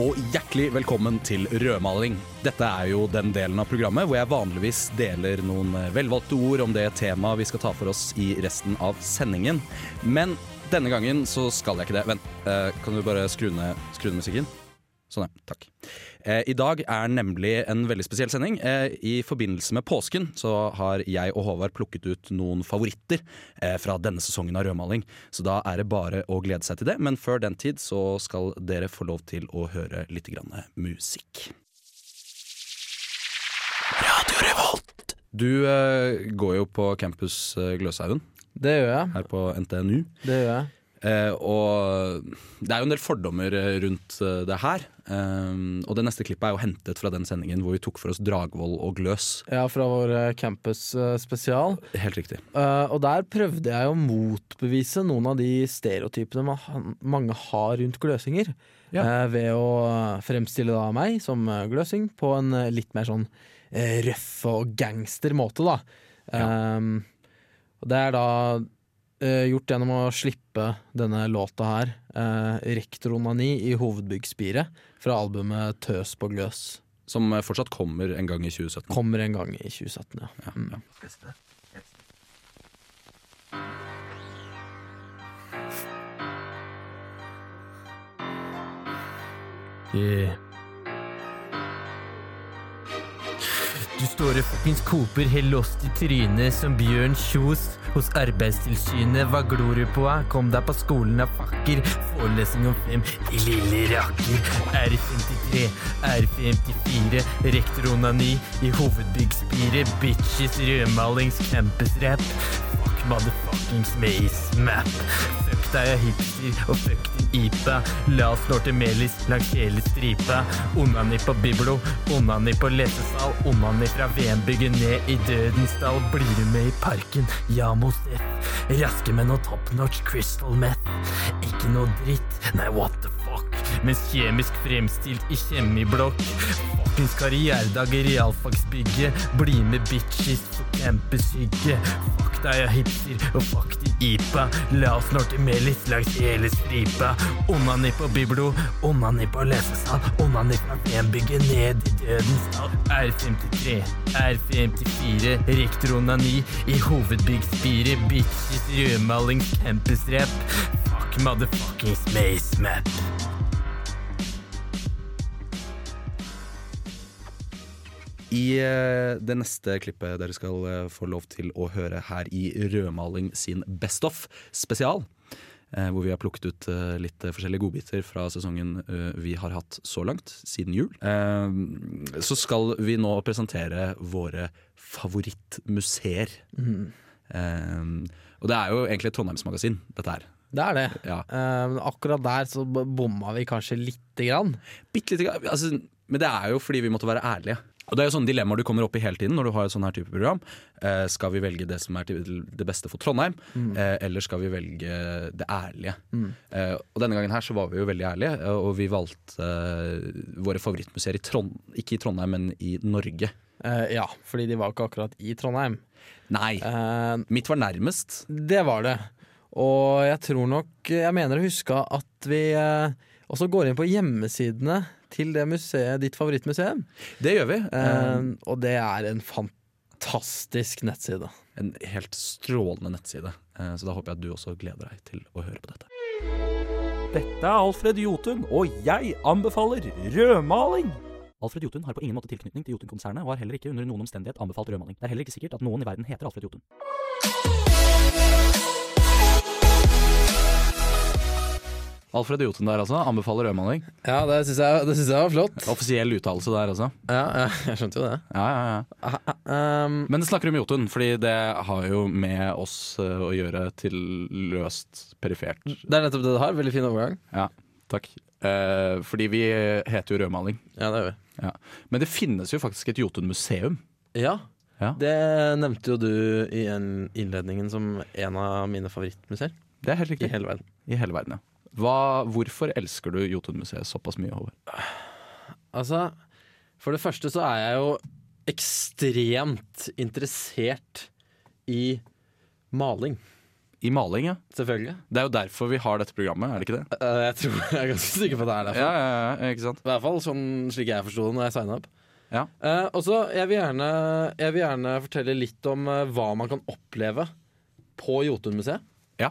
Og hjertelig velkommen til Rødmaling. Dette er jo den delen av programmet hvor jeg vanligvis deler noen velvalgte ord om det temaet vi skal ta for oss i resten av sendingen. Men denne gangen så skal jeg ikke det. Vent, eh, kan du bare skru ned, skru ned musikken? Sånn, ja. Takk. Eh, I dag er nemlig en veldig spesiell sending. Eh, I forbindelse med påsken så har jeg og Håvard plukket ut noen favoritter eh, fra denne sesongen av rødmaling. Så da er det bare å glede seg til det. Men før den tid så skal dere få lov til å høre litt grann musikk. Radio Revolt. Du eh, går jo på campus eh, Gløshaugen Det gjør jeg. her på NTNU. Det gjør jeg. Eh, og det er jo en del fordommer eh, rundt eh, det her. Um, og det neste klippet er jo hentet fra den sendingen hvor vi tok for oss Dragvoll og Gløs. Ja, fra vår campus spesial. Helt riktig. Eh, og der prøvde jeg å motbevise noen av de stereotypene ma- mange har rundt gløsinger. Ja. eh, ved å fremstille da meg som gløsing på en litt mer sånn røff og gangster måte, da. Um, og det er da gjort gjennom å slippe denne låta her, uh, 'Rektronani' i hovedbyggspiret', fra albumet 'Tøs på gløs'. Som eh, fortsatt kommer en gang i 2017. Kommer en gang i 2017, ja. Ja, Mm. ja. Du står og fuckings koper helt lost i trynet som Bjørn Kjos hos Arbeidstilsynet. Hva glor du på? eh? Kom deg på skolen, da, fakker. Forelesning om fem, i lille rakker. R53, R54, rektor onani i hovedbyggspiret. Bitches, rødmalings, campusrap. Fuck motherfuckings maze map. Fuck deg, jeg er hipster, og fuck din IPA. La oss slå til melis langs hele stripa. Onani på biblo, onani på lesesal. Onani fra VM-bygget ned i dødens dal. Blir du med i parken? Ja, Mosef. Raske med noe top notch crystal meth. Ikke noe dritt, nei what the fuck. Mens kjemisk fremstilt i kjemiblokk. Fuckings karrieredag i realfagsbygget. Bli med bitches for campushygge. Fuck deg, er hipster, og fuck de IPA. La oss snorte melis langs hele stripa. Onani på biblo, onani på lesesal. Onani fra VM-bygget ned i dødens dal. R53, R54, rektor onani i hovedbyggspiret. Bitches, rødmaling, campusrep. Fuck motherfuckings mace map. I eh, det neste klippet dere skal eh, få lov til å høre her i Rødmaling sin Best of spesial, eh, hvor vi har plukket ut litt forskjellige godbiter fra sesongen vi har hatt så langt, siden jul, så skal vi nå presentere våre favorittmuseer. Mm. og det er jo egentlig et Trondheimsmagasin, dette her. Det er det. Ja. Akkurat der så bomma vi kanskje lite grann. Bitte lite grann. Altså, men det er jo fordi vi måtte være ærlige. Og Det er jo sånne dilemmaer du kommer opp i hele tiden når du har et sånn her type program. Eh, skal vi velge det som er til det beste for Trondheim, eh, eller skal vi velge det ærlige? Eh, og Denne gangen her så var vi jo veldig ærlige, eh, og vi valgte eh, våre favorittmuseer i Trond ikke i Trondheim, men i Norge. Eh, ja, fordi de var ikke akkurat i Trondheim. Nei, Eh, mitt var nærmest. det var det. Og jeg tror nok Jeg mener å huske at vi også går inn på hjemmesidene til det museet, ditt favorittmuseum. Det gjør vi. Eh, Eh, og det er en fantastisk nettside. en helt strålende nettside. Eh, så da håper jeg at du også gleder deg til å høre på dette. Dette er Alfred Jotun, og jeg anbefaler rødmaling. Alfred Jotun har på ingen måte tilknytning til Jotun-konsernet og har heller ikke under noen omstendighet anbefalt rødmaling. Det er heller ikke sikkert at noen i verden heter Alfred Jotun. Alfred Jotun der, altså. Anbefaler rødmaling. Ja, det syns jeg, det synes jeg var flott. Offisiell uttalelse der, altså. Ja, ja, jeg skjønte jo det. Ja, ja, ja. Um, Men det snakker om Jotun, fordi det har jo med oss eh, å gjøre til løst perifert. det er nettopp det det har. Veldig fin overgang. Ja, takk. Eh, fordi vi heter jo Rødmaling. Ja, det gjør vi. Ja. Men det finnes jo faktisk et Jotun-museum. Ja, Ja. Det nevnte jo du i en innledningen som en av mine favorittmuseer Det er helt riktig. i hele verden. I hele verden, ja. Hva, hvorfor elsker du Jotunmuseet såpass mye, Håvard? Altså, for det første så er jeg jo ekstremt interessert i maling. I maling, ja. Selvfølgelig. Det er jo derfor vi har dette programmet, er det ikke det? Eh, Jeg tror jeg er ganske sikker på at det er derfor. Ja, ja, ja, ikke sant? I hvert fall sånn slik jeg forsto det når jeg signa opp. Ja. Uh, og så, jeg, vil gjerne, jeg vil gjerne fortelle litt om uh, hva man kan oppleve på Jotunmuseet. Ja.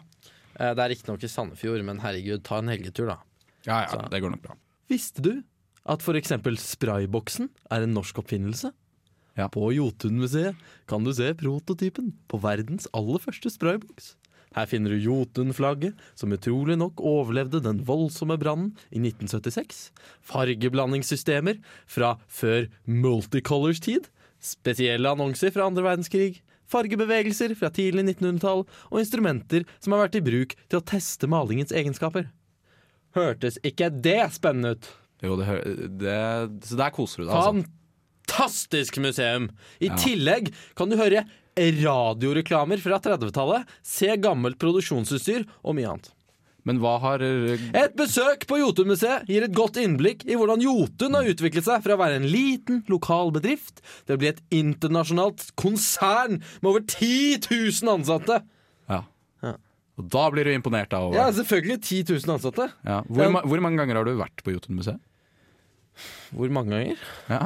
Eh, det er riktignok i Sandefjord, men herregud, ta en helgetur, da. Ja, ja, Så- det går nok bra. Visste du at for eksempel sprayboksen er en norsk oppfinnelse? Ja. På Jotunmuseet kan du se prototypen på verdens aller første sprayboks. Her finner du Jotun-flagget, som utrolig nok overlevde den voldsomme brannen i 1976. Fargeblandingssystemer fra før multicolors tid. Spesielle annonser fra andre verdenskrig. Fargebevegelser fra tidlig 1900-tall. Og instrumenter som har vært i bruk til å teste malingens egenskaper. Hørtes ikke det spennende ut? Jo, det, det, så der koser du deg, altså. Fantastisk museum! I Ja. tillegg kan du høre radioreklamer fra 30-tallet, se gammelt produksjonsutstyr og mye annet. Men hva har Et besøk på Jotunmuseet gir et godt innblikk i hvordan Jotun har utviklet seg fra å være en liten, lokal bedrift til å bli et internasjonalt konsern med over 10 000 ansatte. Ja. Ja. Og da blir du imponert av Ja, selvfølgelig 10 000 ansatte. Ja. Hvor, ma hvor mange ganger har du vært på Jotunmuseet? Hvor mange ganger? Ja.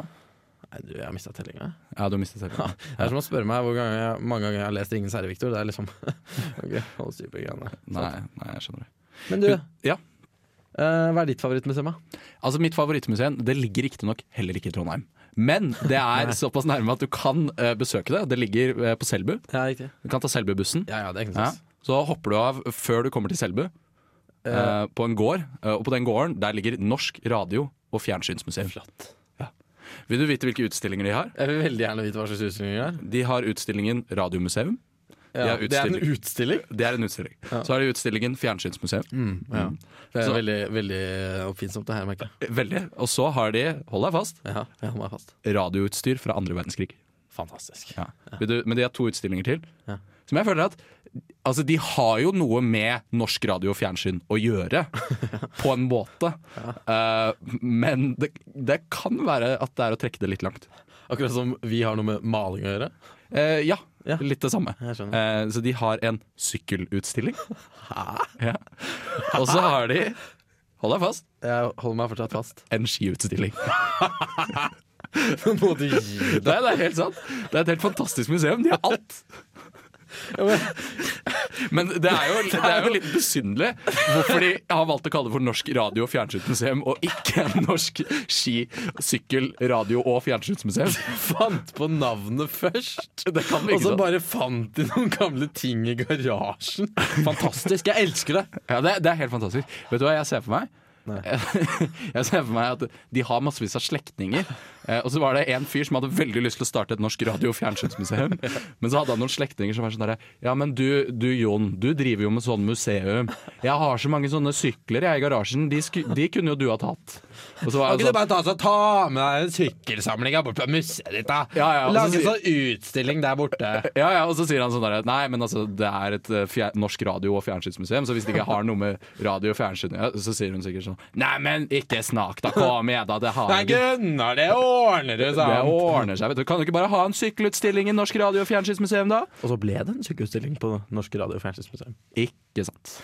Nei, du, jeg har mista tellinga. ja, du har mistet Ja. Det er som å spørre meg hvor ganger jeg, mange ganger jeg har lest 'Ingen herre', Victor. Det er liksom Ok, hold styr på greiene. Nei, nei, jeg skjønner det. Men du, Ja. eh, hva er ditt favorittmuseum? Altså Mitt favorittmuseum det ligger riktignok heller ikke i Trondheim. Men det er såpass nærme at du kan eh, besøke det. Det ligger eh, på Selbu. Ja, riktig. Du kan ta Selbubussen. Ja, ja, det er ikke Ja. Så hopper du av før du kommer til Selbu, eh, på en gård. Og på den gården der ligger Norsk radio- og fjernsynsmuseum. Flott. Vil du vite hvilke utstillinger de har? Jeg vil veldig gjerne vite hva slags utstillinger De har De har utstillingen Radiomuseum. Ja, er det er en utstilling. Det er en utstilling. Så har de utstillingen Fjernsynsmuseum. Ja. Det er Så- veldig, veldig oppfinnsomt, det her, merker jeg. Veldig. Og så har de, hold deg fast, Ja, fast. radioutstyr fra andre verdenskrig. Fantastisk. Ja. Du, men de har to utstillinger til. Ja. Som jeg føler at Altså, de har jo noe med norsk radio og fjernsyn å gjøre, på en måte. Uh, men det, det kan være at det er å trekke det litt langt. Akkurat som vi har noe med maling å gjøre. Eh, ja, Ja. litt det samme. Eh, så de har en sykkelutstilling. Ja. Og så har de, hold deg fast, Jeg holder meg fortsatt fast. en skiutstilling. Nå må du gi Nei, det er helt sant. Det er et helt fantastisk museum. De har alt. Men det er jo, det er jo litt besynderlig hvorfor de har valgt å kalle det for Norsk radio- og fjernsynsmuseum, og ikke Norsk ski-, sykkel-, radio- og fjernsynsmuseum. Fant på navnet først. Og så bare fant de noen gamle ting i garasjen. Fantastisk. Jeg elsker det. Ja, det, det er helt fantastisk. Vet du hva jeg ser for meg? Nei. Jeg ser for meg at de har massevis av slektninger. Eh, og så var det en fyr som hadde veldig lyst til å starte et norsk radio- og fjernsynsmuseum. Men så hadde han noen slektninger som var sånn derre Ja, men du, du Jon, du driver jo med sånn museum. Jeg har så mange sånne sykler jeg i garasjen. De, sku, de kunne jo du ha tatt. Og så var Kan ikke sånn, du bare ta, så, ta med deg en sykkelsamling bort på museet ditt, da? Ja, ja, og Lage en sånn utstilling der borte. ja, ja, og så sier han sånn derre Nei, men altså, det er et eh, fjer norsk radio- og fjernsynsmuseum, så hvis det ikke har noe med radio og fjernsyn ja, Så sier hun sikkert sånn Nei, men ikke snakk, da. Kom igjen, da. Det har Nei. Gunnar, det ordner det seg. Det ordner seg. vet du Kan du ikke bare ha en sykkelutstilling i Norsk radio- og fjernsynsmuseum, da? Og så ble det en sykkelutstilling på Norsk radio- og fjernsynsmuseum. Ikke sant.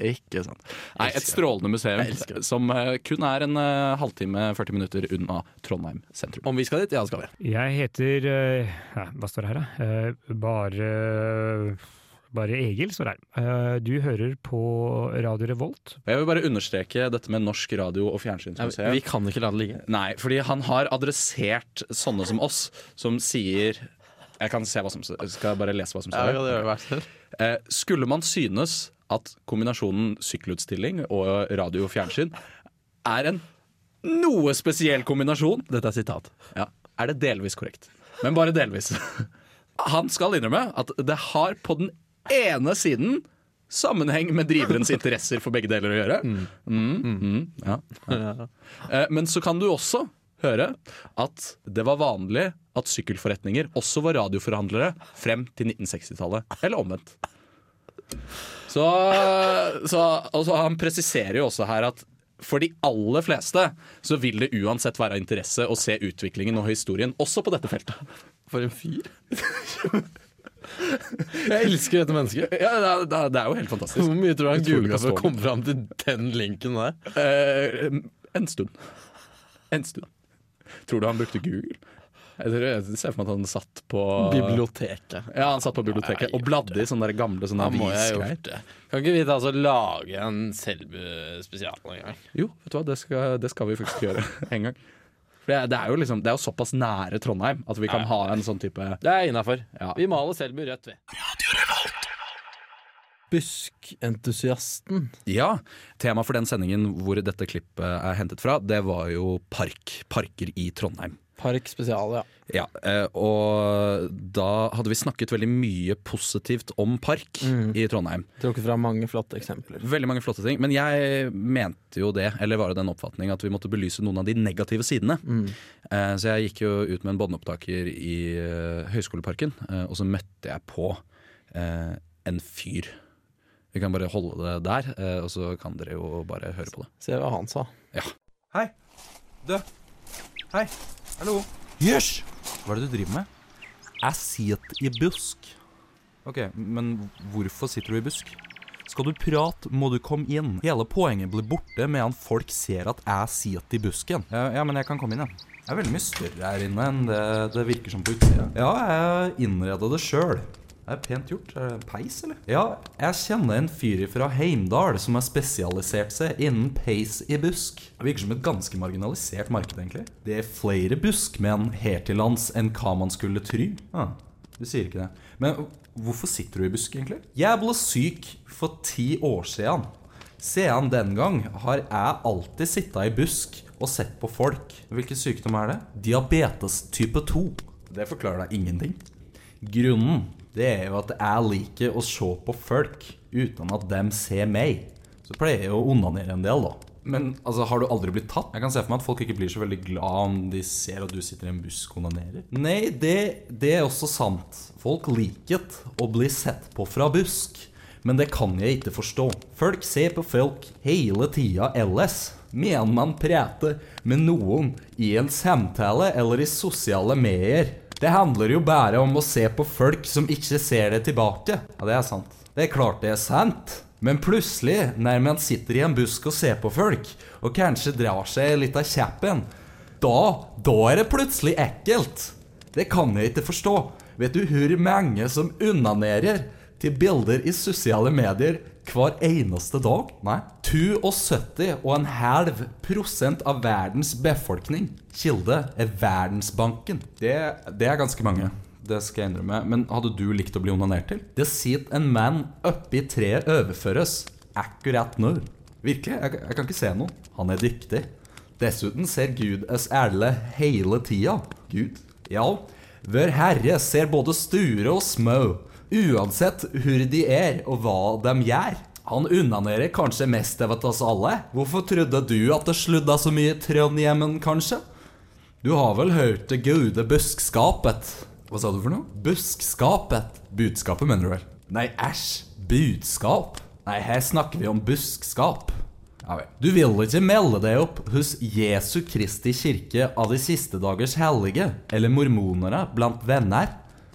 Ikke sant. Nei, et strålende museum som eh, kun er en uh, halvtime, 40 minutter unna Trondheim sentrum. Om vi skal dit? Ja, det skal vi. Jeg heter uh, Hva står det her, da? Uh, bare bare Egil står her. Eh, du hører på Radio Revolt. Jeg vil bare understreke dette med Norsk radio- og fjernsynsmuseum. Vi kan ikke la det ligge. Nei, fordi han har adressert sånne som oss, som sier Jeg kan se hva som Skal bare lese hva som Ja, står det her? selv. Eh, skulle man synes at kombinasjonen sykkelutstilling og radio og fjernsyn er en noe spesiell kombinasjon, Dette er sitat. ja, er det delvis korrekt. Men bare delvis. Han skal innrømme at det har på den ene siden sammenheng med driverens interesser for begge deler å gjøre. Mm, mm, ja, ja. Eh, Men så kan du også høre at det var vanlig at sykkelforretninger også var radioforhandlere frem til 1960-tallet. Eller omvendt. Så, så altså, Han presiserer jo også her at for de aller fleste så vil det uansett være av interesse å se utviklingen og historien også på dette feltet. For en fyr. Jeg elsker dette mennesket. Ja, det, er, det er- jo helt fantastisk. Hvor mye tror du han googla for å komme fram til den linken der? Eh, en stund. En stund. Tror du han brukte Google? Jeg, tror, jeg ser for meg at han satt på Biblioteket. Ja, han satt på biblioteket og bladde i sånne gamle sånne avisgreier. Kan ikke vi ta altså, lage en Selbu-spesial en gang? Jo, vet du hva, det skal, det skal vi faktisk gjøre en gang. For det, er- det er jo liksom Det er jo såpass nære Trondheim at vi kan ha en sånn type Det er innafor. Ja. Vi maler Selbu rødt, vi. Buskentusiasten. Ja. Temaet for den sendingen hvor dette klippet er hentet fra, det var jo park. Parker i Trondheim. Park spesial, ja. Ja, eh, og da hadde vi snakket veldig mye positivt om park i Trondheim. Trukket fra mange flotte eksempler. Veldig mange flotte ting. Men jeg mente jo det, eller var det den oppfatning, at vi måtte belyse noen av de negative sidene. Mm. Så jeg gikk jo ut med en båndopptaker i høyskoleparken Høgskoleparken, eh, og så møtte jeg på eh, en fyr. Vi kan bare holde det der, eh, og så kan dere jo bare høre på det. Se hva han sa. Hei. Du. Hei. Hallo. Hysj! Hva er det du driver med? Jeg sitter i busk. Ok, men hvorfor sitter du i busk? Skal du prate, må du komme inn. Hele poenget blir borte medan folk ser at jeg sitter i busken. Ja, ja, men jeg kan komme inn, ja. Jeg er veldig mye større her inne enn det det virker som på utsida. Ja, jeg innreda det sjøl. Det er pent gjort. Er det peis, eller? Ja, jeg kjenner en fyr fra Heimdal som har spesialisert seg innen peis i busk. Det virker som et ganske marginalisert marked, egentlig. Det er flere buskmenn her til lands enn hva man skulle try. Ah, du sier ikke det. Men hvorfor sitter du i busk, egentlig? Jeg ble syk for ti år siden. Siden den gang har jeg alltid sittet i busk og sett på folk. Hvilken sykdom er det? Diabetes type 2. Det forklarer deg ingenting. Grunnen det er jo at jeg liker å se på folk uten at dem ser meg. Så pleier jeg å onanere en del, da. Men altså, har du aldri blitt tatt? Jeg kan se for meg at folk ikke blir så veldig glad om de ser at du sitter i en busk og onanerer. Nei, det, det er også sant. Folk liker å bli sett på fra busk. Men det kan jeg ikke forstå. Folk ser på folk hele tida ellers. Mener man prater med noen i en samtale eller i sosiale medier. Det handler jo bare om å se på folk som ikke ser det tilbake. Ja, det er sant. Det er klart det er sant. Men plutselig, når man sitter i en busk og ser på folk, og kanskje drar seg litt av kjeppen, da, da er det plutselig ekkelt. Det kan jeg ikke forstå. Vet du hvor mange som unanerer til bilder i sosiale medier hver eneste dag? Nei. 72,5 prosent av verdens befolkning. Kilde er Verdensbanken. Det, det er ganske mange. Det skal jeg innrømme. Men hadde du likt å bli onanert til? Det sitter en mann oppi treet overføres. Akkurat nå. Virkelig, jeg, jeg kan ikke se noe. Han er dyktig. Dessuten ser Gud oss alle hele tida. Gud? Ja, vår Herre ser både store og små, uansett hvor de er og hva de gjør. Han unnanerer kanskje mest av oss alle. Hvorfor trodde du at det sludda så mye i Trondhjemmen, kanskje? Du har vel hørt det gode buskskapet? Hva sa du for noe? Buskskapet. Budskapet, mener du vel? Nei, æsj. Budskap? Nei, her snakker vi om buskskap. Du vil ikke melde deg opp hos Jesu Kristi kirke av de siste dagers hellige, eller mormonere blant venner?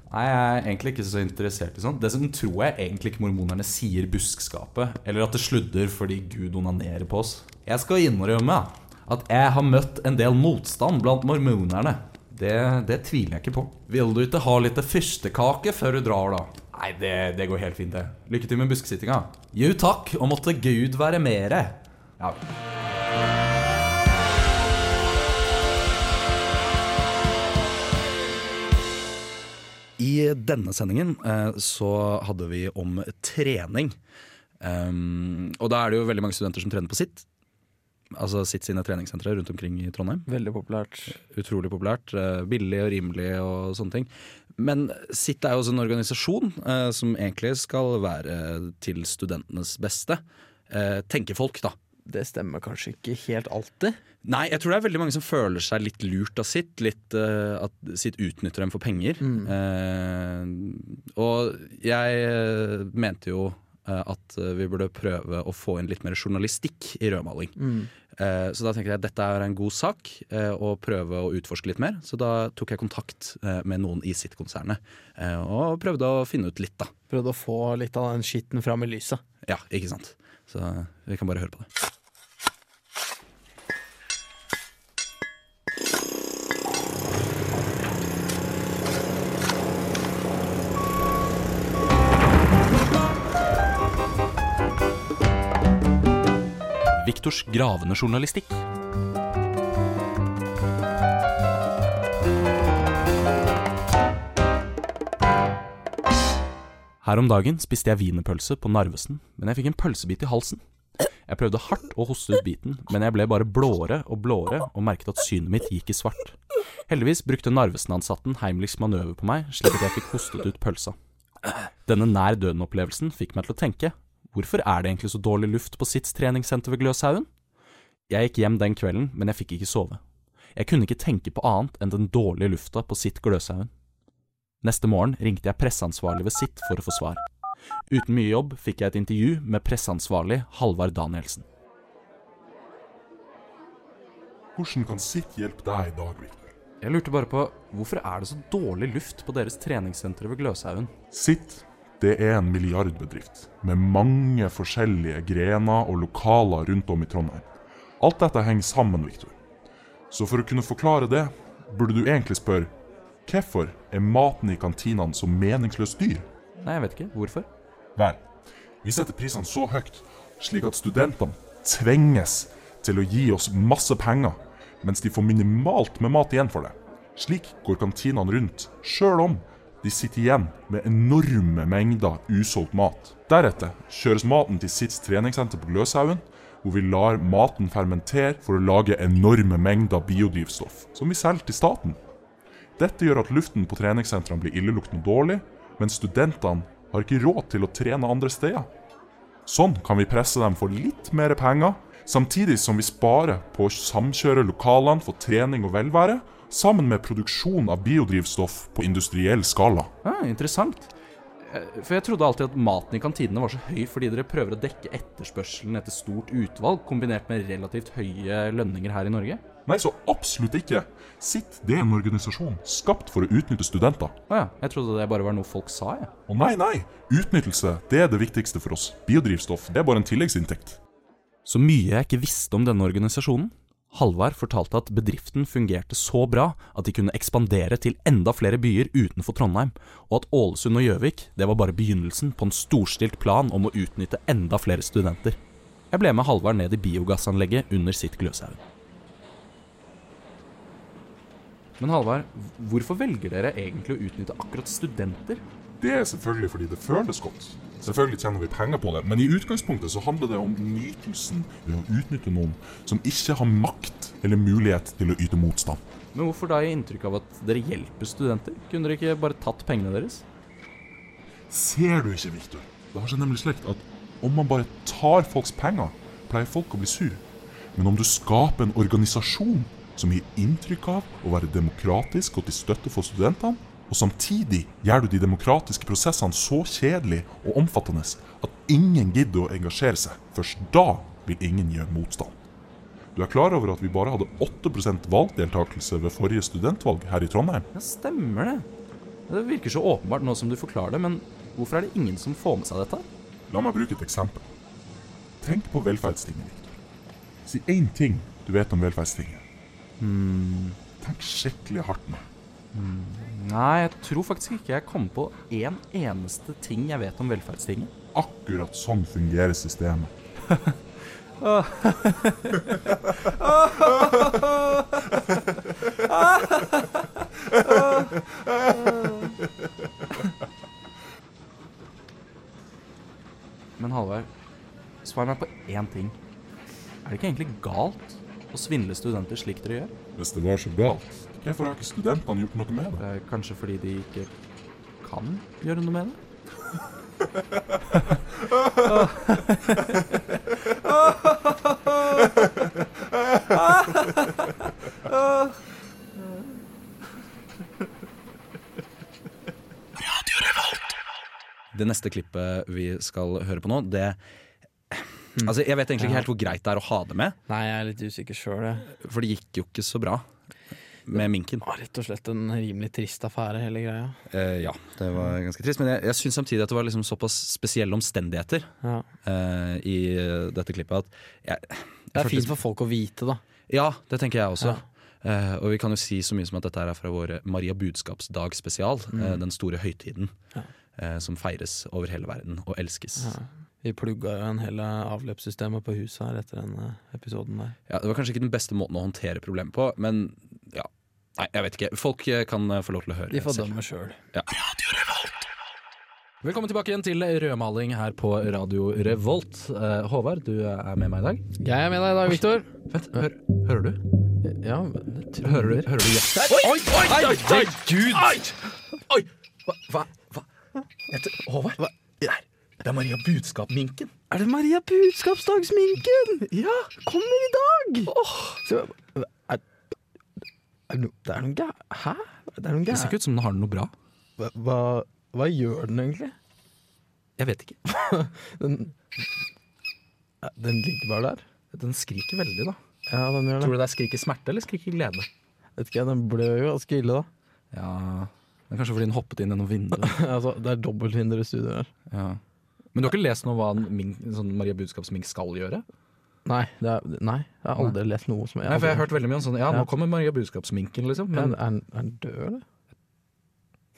Nei, jeg er egentlig ikke så interessert i sånt. Dessuten tror jeg egentlig ikke mormonerne sier buskskapet, eller at det sludder fordi Gud onanerer på oss. Jeg skal innrømme at jeg har møtt en del motstand blant mormonerne. Det, det tviler jeg ikke på. Vil du ikke ha litt fyrstekake før du drar, da? Nei, det, det går helt fint, det. Lykke til med buskesittinga. Jo takk, og måtte Gud være mere. Ja. I denne sendingen eh, så hadde vi om trening. Um, og da er det jo veldig mange studenter som trener på sitt. Altså sitt sine treningssentre rundt omkring i Trondheim. Veldig populært. Utrolig populært. eh, Billig og rimelig og sånne ting. Men sitt er jo også en organisasjon uh, som egentlig skal være til studentenes beste. Uh, tenker folk, da. Det stemmer kanskje ikke helt alltid. Nei, jeg tror det er veldig mange som føler seg litt lurt av sitt. Litt uh, At sitt utnytter dem for penger. Eh, og jeg eh, mente jo at vi burde prøve å få inn litt mer journalistikk i rødmaling. Eh, så da tenkte jeg at dette er en god sak, å prøve å utforske litt mer. Så da tok jeg kontakt med noen i sitt konsernet eh, og prøvde å finne ut litt, da. Prøvde å få litt av den skitten fram i lyset. Ja, ikke sant. Så vi kan bare høre på det. Viktors gravende journalistikk. Her om dagen spiste jeg wienerpølse på Narvesen, men jeg fikk en pølsebit i halsen. Jeg prøvde hardt å hoste ut biten, men jeg ble bare blåere og blåere og merket at synet mitt gikk i svart. Heldigvis brukte Narvesen-ansatten Heimlichs manøver på meg, slik at jeg fikk hostet ut pølsa. Denne nær døden-opplevelsen fikk meg til å tenke, hvorfor er det egentlig så dårlig luft på sitt treningssenter ved Gløshaugen? Jeg gikk hjem den kvelden, men jeg fikk ikke sove. Jeg kunne ikke tenke på annet enn den dårlige lufta på sitt Gløshaugen. Neste morgen ringte jeg presseansvarlig ved sitt for å få svar. Uten mye jobb fikk jeg et intervju med presseansvarlig Halvard Danielsen. Hvordan kan sitt hjelpe deg i dag, Victor? Jeg lurte bare på hvorfor er det så dårlig luft på deres treningssenter ved Gløshaugen? Sitt, det er en milliardbedrift med mange forskjellige grener og lokaler rundt om i Trondheim. Alt dette henger sammen, Victor. Så for å kunne forklare det, burde du egentlig spørre hvorfor er maten i kantinene så meningsløst dyr? Nei, jeg vet ikke. Hvorfor? Vel, vi setter prisene så høyt, slik at studentene tvinges til å gi oss masse penger, mens de får minimalt med mat igjen for det. Slik går kantinene rundt, sjøl om de sitter igjen med enorme mengder usolgt mat. Deretter kjøres maten til Sits treningssenter på Gløshaugen, hvor vi lar maten fermentere for å lage enorme mengder biodrivstoff, som vi selger til staten. Dette gjør at luften på treningssentrene blir illeluktende dårlig, men studentene har ikke råd til å trene andre steder. Sånn kan vi presse dem for litt mer penger, samtidig som vi sparer på å samkjøre lokalene for trening og velvære, sammen med produksjon av biodrivstoff på industriell skala. Ah, interessant. Eh, For jeg trodde alltid at maten i kantinene var så høy fordi dere prøver å dekke etterspørselen etter stort utvalg, kombinert med relativt høye lønninger her i Norge. Nei, så absolutt ikke. Sitt, det er en organisasjon skapt for å utnytte studenter. Å ja, jeg trodde det bare var noe folk sa, jeg. Å nei, nei, utnyttelse, det er det viktigste for oss. Biodrivstoff, det er bare en tilleggsinntekt. Så mye jeg ikke visste om denne organisasjonen. Halvard fortalte at bedriften fungerte så bra at de kunne ekspandere til enda flere byer utenfor Trondheim, og at Ålesund og Gjøvik det var bare begynnelsen på en storstilt plan om å utnytte enda flere studenter. Jeg ble med Halvard ned i biogassanlegget under sitt Gløshaugen. Men Halvard, hvorfor velger dere egentlig å utnytte akkurat studenter? Det er selvfølgelig fordi det føles godt. Selvfølgelig tjener vi penger på det, men i utgangspunktet så handler det om nytelsen ved å utnytte noen som ikke har makt eller mulighet til å yte motstand. Men hvorfor da gi inntrykk av at dere hjelper studenter? Kunne dere ikke bare tatt pengene deres? Ser du ikke, Victor? Det har seg nemlig slik at om man bare tar folks penger, pleier folk å bli sur. Men om du skaper en organisasjon som gir inntrykk av å være demokratisk og til støtte for studentene, og samtidig gjør du de demokratiske prosessene så kjedelige og omfattende at ingen gidder å engasjere seg, først da vil ingen gjøre motstand. Du er klar over at vi bare hadde 8% valgdeltakelse ved forrige studentvalg her i Trondheim? Ja, stemmer det. Det virker så åpenbart nå som du forklarer det, men hvorfor er det ingen som får med seg dette? La meg bruke et eksempel. Tenk på velferdstinget, Victor. Si én ting du vet om velferdstinget. Tenk skikkelig hardt nå. Nei, jeg tror faktisk ikke jeg kom på én eneste ting jeg vet om velferdstinget. Akkurat sånn fungerer systemet. Men Halvard, svar meg på én ting. Er det ikke egentlig galt å svindle studenter slik dere gjør? Hvis det var så galt, Hvorfor har ikke studentene gjort noe med det? kanskje fordi de ikke kan gjøre noe med det? Det neste klippet vi skal høre på nå, det Altså, jeg vet egentlig ikke helt hvor greit det er å ha det med. Nei, jeg er litt usikker selv jeg. For det gikk jo ikke så bra med minken. Det var rett og slett en rimelig trist affære, hele greia. Eh, ja, det var ganske trist. Men jeg, jeg syns samtidig at det var liksom såpass spesielle omstendigheter Ja. eh, i dette klippet at jeg, jeg Det er fint for folk å vite, da. Ja, det tenker jeg også. Ja. Eh, og vi kan jo si så mye som at dette er fra vår Maria budskapsdag spesial. eh, den store høytiden Ja. eh, som feires over hele verden og elskes. Vi plugga jo en hel avløpssystemet på huset her etter den eh, episoden der. Ja, det var kanskje ikke den beste måten å håndtere problemet på, men. Nei, jeg vet ikke. Folk eh, kan eh, få lov til å høre De får dømme sjøl. Velkommen tilbake igjen til rødmaling her på Radio Revolt. Eh, Håvard, du er med meg i dag. Jeg er med deg i dag, Viktor. Vent, hør, hører du? Ja, det tror Hører du, hører du ja. Oi, oi, oi, oi, oi, Oi! oi, Hva? hva, hva? Heter, Håvard? Hva? Der. er, det er Maria Budskap-minken. Er det Maria Budskapsdagsminken? Ja! Kommer i dag! Så, er, det no, det er noen gæ... Hæ? Det er noen Det ser ikke ut som den har noe bra. Hva, hva, hva gjør den egentlig? Jeg vet ikke. Den, den ligger bare der. Den skriker veldig, da. Ja, den gjør det. Tror du det er skriker smerte eller skriker glede? Vet ikke, Den blør jo ganske ille, da. Ja, det er kanskje fordi den hoppet inn gjennom vinduet. altså, det er dobbelthinder i studioet her. Ja. Men du har ikke lest noe om hva en mink, sånn Maria Budskapsmink skal gjøre? Nei, det er, nei, jeg har aldri lest noe som jeg Nei, for jeg har hørt veldig mye om sånn Ja, nå kommer Maria Budskapsminken, liksom. Men er, den- død, eller?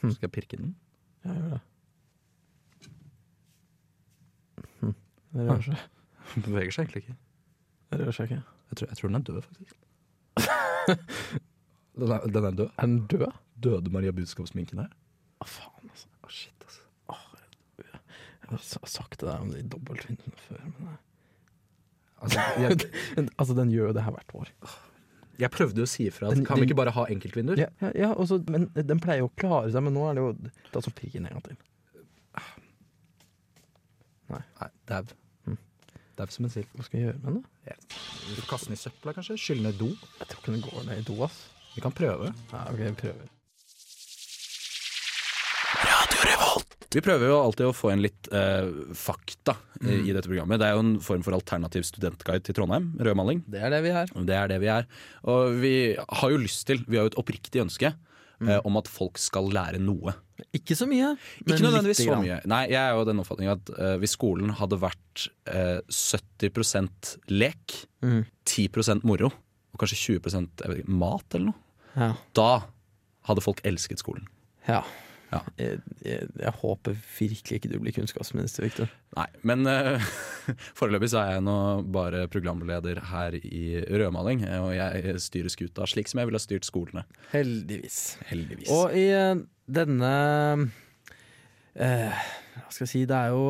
skal jeg pirke den? Ja, gjør det. Hm. Det rører seg. Den beveger seg egentlig ikke. Det rører seg ikke. Jeg tror, jeg tror den er død, faktisk. den, er, den er død. Er den død? Døde Maria Budskapsminken her? Å, faen, altså. Å, shit, altså. Jeg har sagt det der om de dobbeltvindene før, men Altså, jeg, Altså, den gjør jo det her hvert år. jeg prøvde å si ifra Den- kan vi ikke bare ha enkeltvinduer? Ja, ja, ja også, men den pleier jo å klare seg, men nå er det jo Det er som piken en gang til. Nei, dau. Mm. Dau som en sild. Hva skal jeg gjøre med den? Kaste den i søpla, kanskje? Skylle ned do? Jeg tror ikke den går ned i do, ass. Vi kan prøve. Ja, ok, vi prøver. Vi prøver jo alltid å få inn litt eh, fakta i, i dette programmet. Det er jo en form for alternativ studentguide til Trondheim, rødmaling. Det er det vi er. Det er det vi er. Og vi har jo lyst til, vi har jo et oppriktig ønske eh, om at folk skal lære noe. Ikke så mye, men Ikke nødvendigvis så mye. Nei, jeg er jo den oppfatning at eh, hvis skolen hadde vært eh, 70 lek, Mm. 10% moro, og kanskje 20 jeg vet ikke, mat eller noe, Ja. da hadde folk elsket skolen. ja. Ja. Jeg, jeg, jeg håper virkelig ikke du blir kunnskapsminister, Victor. Nei, men uh, foreløpig så er jeg nå bare programleder her i Rødmaling, og jeg styrer skuta slik som jeg ville ha styrt skolene. Heldigvis. Heldigvis. Og i uh, denne uh, Hva skal jeg si Det er jo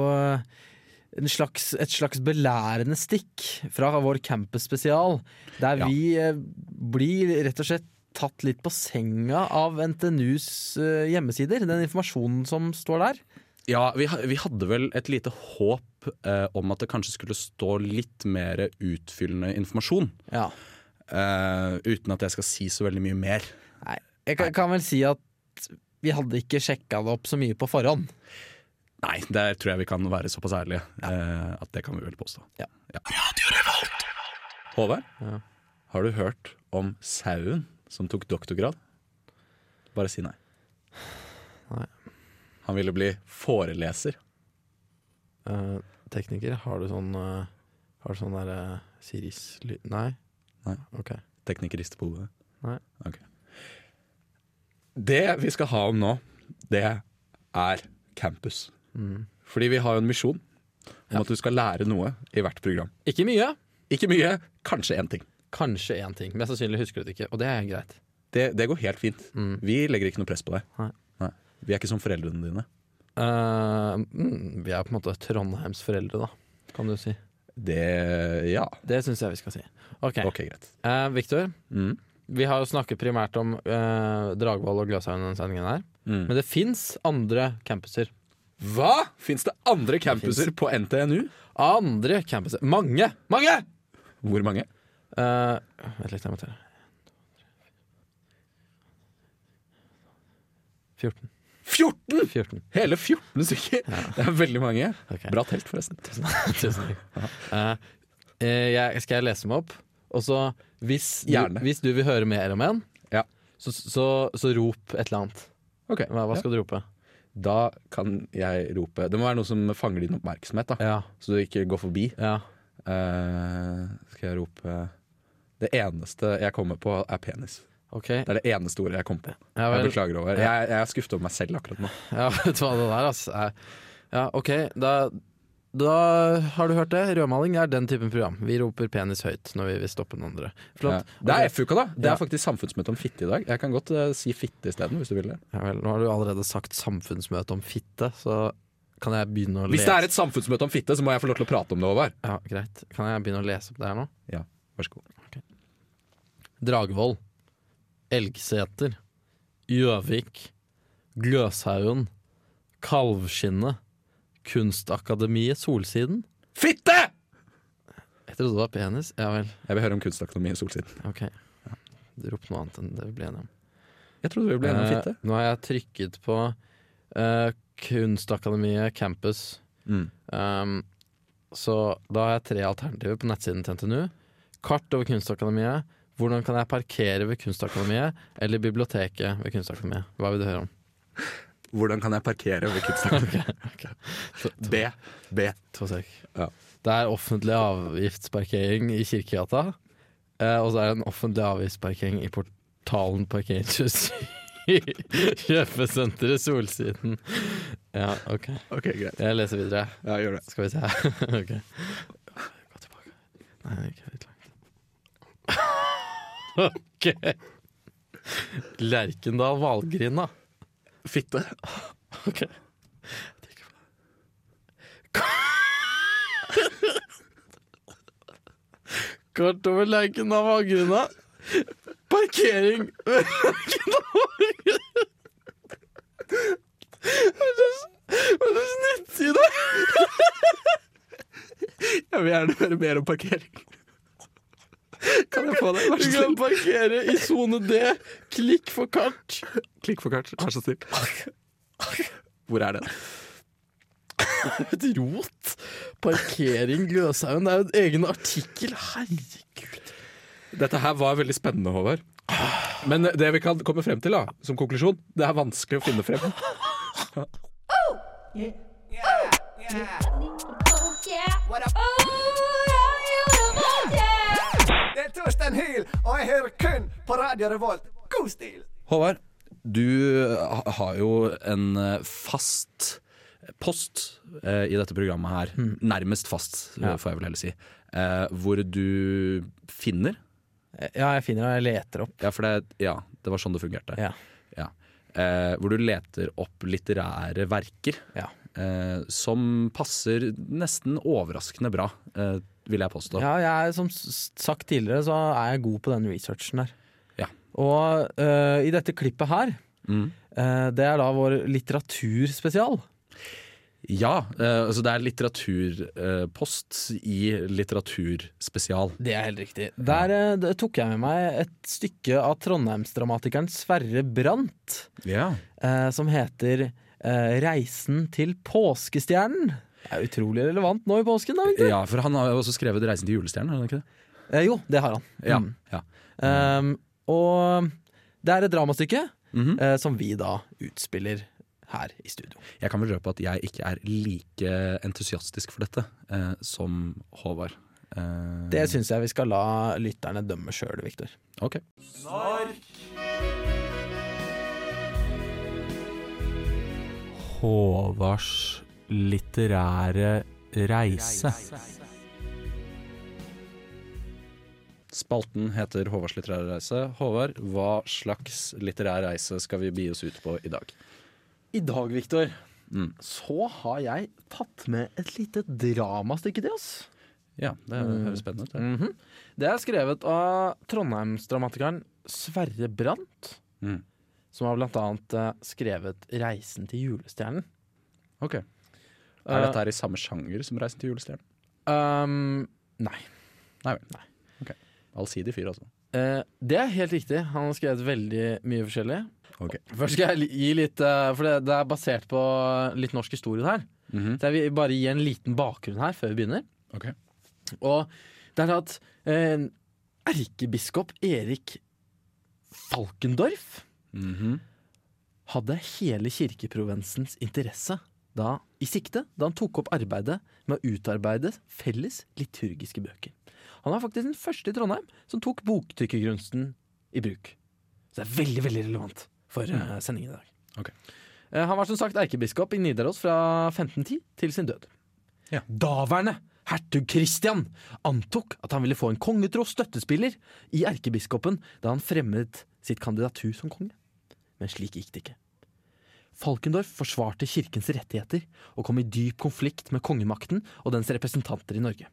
en slags, et slags belærende stikk fra vår campus spesial, der Ja. vi blir rett og slett tatt litt på senga av NTNUs eh, hjemmesider. Den informasjonen som står der. Ja, vi, vi hadde vel et lite håp eh, om at det kanskje skulle stå litt mer utfyllende informasjon. Ja. eh, uten at jeg skal si så veldig mye mer. Nei, jeg kan, kan vel si at vi hadde ikke sjekka det opp så mye på forhånd. Nei, der tror jeg vi kan være såpass ærlige eh, at det kan vi vel påstå. Ja. Håvard, Ja. har du hørt om sauen som tok doktorgrad? Bare si nei. Nei. Han ville bli foreleser. Eh, tekniker, har du sånn eh, Har du sånn derre Siris-lyd Nei? Nei. Ok. Tekniker rister på hodet. Nei. Ok. Det vi skal ha om nå, det er campus. Mm. Fordi vi har jo en misjon om Ja. at du skal lære noe i hvert program. Ikke mye. Ikke mye, kanskje én ting. Kanskje én ting. Mest sannsynlig husker du det ikke, og det er greit. Det, det går helt fint. Mm. Vi legger ikke noe press på deg. Nei. Vi er ikke som foreldrene dine. Uh, mm, vi er på en måte Trondheims foreldre, da, kan du si. Det Ja. Det syns jeg vi skal si. Ok, okay greit. Uh, Victor, Mm. vi har jo snakket primært om uh, Dragvoll og Gløshaugen denne sendingen her. Mm. Men det fins andre campuser. Hva?! Fins det andre campuser på NTNU? Andre campuser. Mange! Mange! Hvor mange? Eh, vent litt, jeg må telle. 14. 14! 14. Hele 14 stykker! Det er veldig mange. Okay. Bra telt, forresten. Tusen takk. Eh, eh, jeg, skal jeg lese meg opp? Og så, hvis, hvis du vil høre mer om en, Ja. så, så, så rop et eller annet. Ok, Hva, hva ja. skal du rope? Da kan jeg rope Det må være noe som fanger din oppmerksomhet, da. Ja. så du ikke går forbi. ja. Eh, skal jeg rope Det eneste jeg kommer på, er penis. Okay. Det er det eneste ordet jeg kommer på. Ja, Jeg beklager over. Jeg, jeg er skuffet over meg selv akkurat nå. Ja, vet du hva det der, altså. Ja, OK. Da, da har du hørt det. Rødmaling er den typen program. Vi roper penis høyt når vi vil stoppe den andre. Flott. Ja. Det er FUKa FUK, da. Det er faktisk samfunnsmøte om fitte i dag. Jeg kan godt uh, si fitte isteden, hvis du vil det. Ja, vel, nå har du allerede sagt samfunnsmøte om fitte, så kan jeg begynne å lese Hvis det er et samfunnsmøte om fitte, så må jeg få lov til å prate om det, Håvard. Ja, greit. Kan jeg begynne å lese opp det her nå? Vær så god. Dragvoll, Elgseter, Gjøvik, Gløshaugen, Kalvskinnet, Kunstakademiet Solsiden. Fitte! Jeg trodde det var penis. Ja vel, Jeg vil høre om Kunstakademiet Solsiden. ok. Ropte noe annet enn det vi ble enige om. Jeg trodde vi ble enige om fitte. Eh, nå har jeg trykket på eh, Kunstakademiet Campus. Mm. Um, så da har jeg tre alternativer på nettsiden til NTNU. Kart over Kunstakademiet. Hvordan kan jeg parkere ved Kunstakademiet eller biblioteket ved Kunstakademiet? Hva vil du høre om? Hvordan kan jeg parkere ved Kunstakademiet? B. B. To sek. Ja. Det er offentlig avgiftsparkering i Kirkegata. Eh, og så er det en offentlig avgiftsparkering i portalen parkeringshus kjøpesenteret Solsiden. Ja, OK. Ok, greit. Jeg leser videre. Ja, gjør det. Skal vi se. ok. Gå tilbake. Nei, ikke helt langt. Ok. Lerkendal Valgrinda. Fitte. Ok. Kort over Lerkendal Valgrinda. Parkering ved Lerkendal Valgrinda. Hva slags nettside? Jeg vil gjerne høre mer om parkering. Få det? Vær Du så kan parkere i sone D. Klikk for kart. Klikk for kart. Vær så snill. Hvor er den? Et rot. Parkering Gløshaugen. Det er jo en egen artikkel. Herregud. Dette her var veldig spennende, Håvard. Men det vi kan komme frem til da, som konklusjon, det er vanskelig å finne frem. Det er Torstein Hyl, og jeg hører kun på Radio Revolt. God stil! Håvard, du har jo en eh, fast post eh, i dette programmet her. Nærmest fast, eh, Ja. får jeg vel heller si. Eh, hvor du finner Ja, jeg finner og Jeg leter opp. Ja, for det, ja, det var sånn det fungerte. Ja. Ja. Eh, hvor du leter opp litterære verker Ja. eh, som passer nesten overraskende bra, eh, vil jeg påstå. Ja, jeg som sagt tidligere, så er jeg god på den researchen der. Ja. Og uh, i dette klippet her, Mm. uh, det er da vår litteraturspesial. Ja, uh, altså det er litteraturpost i litteraturspesial. Det er helt riktig. Der tok jeg med meg et stykke av trondheimsdramatikeren Sverre Brandt, Ja. som heter 'Reisen til påskestjernen'. Det er utrolig relevant nå i påsken, da. Ikke? ja, for han har jo også skrevet 'Reisen til julestjernen', har han ikke det? Eh, jo, det har han. Ja. Mm. ja. Um, og det er et dramastykke mm -hmm. uh, som vi da utspiller her i studio. Jeg kan vel røpe at jeg ikke er like entusiastisk for dette uh, som Håvard. Uh, Det syns jeg vi skal la lytterne dømme sjøl, Viktor. Ok. Håvards litterære reise. Spalten heter Håvards litterære reise. Håvard, hva slags litterær reise skal vi bi oss ut på i dag? I dag, Viktor, Mm. så har jeg tatt med et lite dramastykke til oss. Ja, det høres spennende ut. det. -hmm. Det er skrevet av trondheimsdramatikeren Sverre Brandt, Mm. som har blant annet eh, skrevet 'Reisen til julestjernen'. Ok. Er Eh, dette her i samme sjanger som 'Reisen til julestjernen'? Um, nei. Nei vel. Nei. Ok. Allsidig fyr, altså. Uh, det er helt riktig. Han har skrevet veldig mye forskjellig. Ok. Først skal jeg gi litt uh, For det, det er basert på litt norsk historie her. Mhm. Så jeg vil bare gi en liten bakgrunn her før vi begynner. Ok. Og det er at uh, erkebiskop Erik Falkendorf Mhm. hadde hele kirkeprovensens interesse da, i sikte da han tok opp arbeidet med å utarbeide felles liturgiske bøker. Han var faktisk den første i Trondheim som tok boktrykkergrunsten i bruk. Så det er veldig veldig relevant for eh, sendingen i dag. Okay. Eh, han var som sagt erkebiskop i Nidaros fra 1510 til sin død. Ja. Daværende hertug Kristian antok at han ville få en kongetro støttespiller i erkebiskopen da han fremmet sitt kandidatur som konge. Men slik gikk det ikke. Falkendorf forsvarte kirkens rettigheter og kom i dyp konflikt med kongemakten og dens representanter i Norge.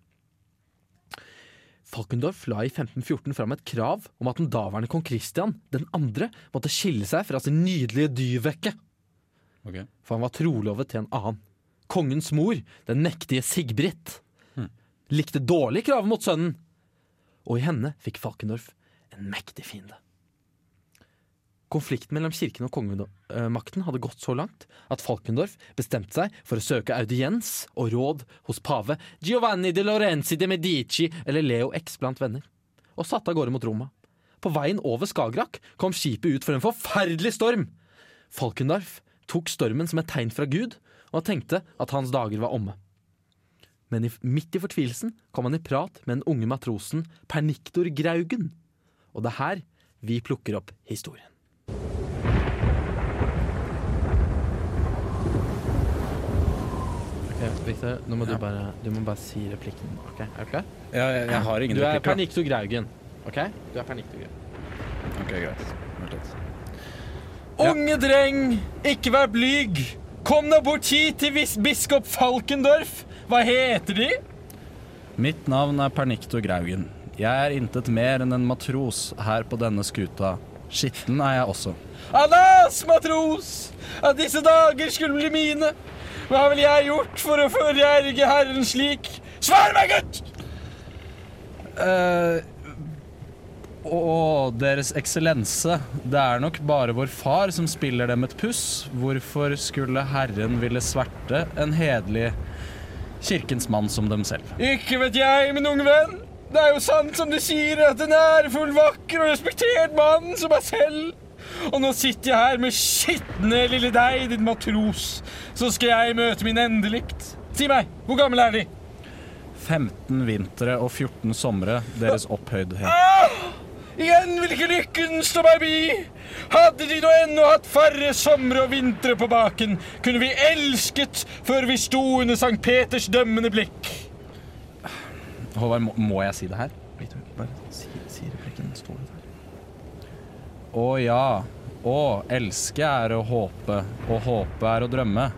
Falkendorf la i 1514 fram et krav om at den daværende kong Kristian den andre måtte skille seg fra sin nydelige dyvekke. Okay. for han var trolovet til en annen. Kongens mor, den mektige Sigbrit, likte dårlig kravet mot sønnen, og i henne fikk Falkendorf en mektig fiende. Konflikten mellom kirken og kongemakten hadde gått så langt at Falkendorf bestemte seg for å søke audiens og råd hos pave Giovanni de Lorenzi de Medici eller Leo X blant venner, og satte av gårde mot Roma. På veien over Skagerrak kom skipet ut for en forferdelig storm. Falkendorf tok stormen som et tegn fra Gud, og tenkte at hans dager var omme. Men midt i fortvilelsen kom han i prat med den unge matrosen Perniktor Graugen. Og det er her vi plukker opp historien. Victor, nå må du, bare, du må bare si replikken. ok? Er du klar? Ja, jeg, jeg har ingen Du er replikker. Perniktor Graugen. Ok? Du er Pernikto Graugen. Ok, greit. Vent litt. Unge dreng, ikke vær blyg. Kom nå bort hit til vis- biskop Falkendorf. Hva heter de? Mitt navn er Pernikto Graugen. Jeg er intet mer enn en matros her på denne skuta. Skitten er jeg også. Alas, matros! At disse dager skulle bli mine. Hva vel jeg gjort for å forjerge Herren slik? Svar meg, gutt! Uh, Å, Deres Eksellense, det er nok bare vår far som spiller dem et puss. Hvorfor skulle Herren ville sverte en hederlig kirkens mann som dem selv? Ikke vet jeg, min unge venn. Det er jo sant som de sier, at en ærefull, vakker og respektert mann som meg selv. Og nå sitter jeg her med skitne lille deg, din matros. Så skal jeg møte min endelikt. Si meg, hvor gammel er de? 15 vintre og 14 somre, deres opphøydhet. Igjen vil ikke lykken stå meg bi. Hadde de nå ennå hatt færre somre og vintre på baken, kunne vi elsket før vi sto under Sankt Peters dømmende blikk. Håvard, må, må jeg si det her? Bare si, si replikken. Står det der? Å ja. Å, elske er å håpe, og håpe er å drømme.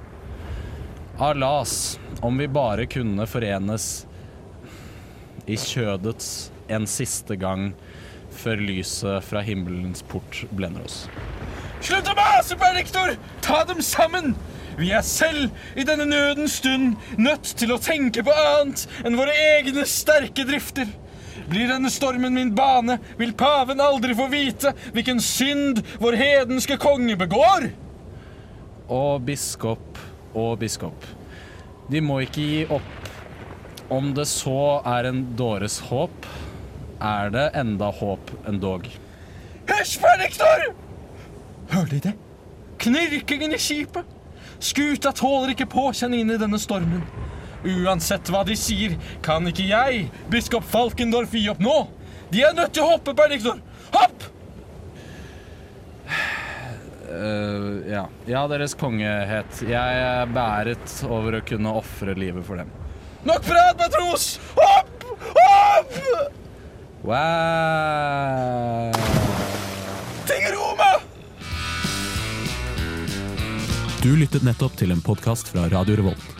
Alas, om vi bare kunne forenes i kjødets en siste gang før lyset fra himmelens port blender oss. Slutt å mase, Berliktor! Ta dem sammen! Vi er selv i denne nødens stund nødt til å tenke på annet enn våre egne sterke drifter. Blir denne stormen min bane, vil paven aldri få vite hvilken synd vår hedenske konge begår. Å, biskop, å, biskop. De må ikke gi opp. Om det så er en dåres håp, er det enda håp endog. Hysj, Benediktor! Hører de det? Knirkingen i skipet. Skuta tåler ikke påkjenningen i denne stormen. Uansett hva de sier, kan ikke jeg, biskop Falkendorf, gi opp nå. De er nødt til å hoppe, Benediktor. Hopp! Uh, ja. ja, Deres kongehet. Jeg er bæret over å kunne ofre livet for dem. Nok prat, matros! Hopp! Hopp! Wow. Til Roma! Du lyttet nettopp til en podkast fra Radio Revolt.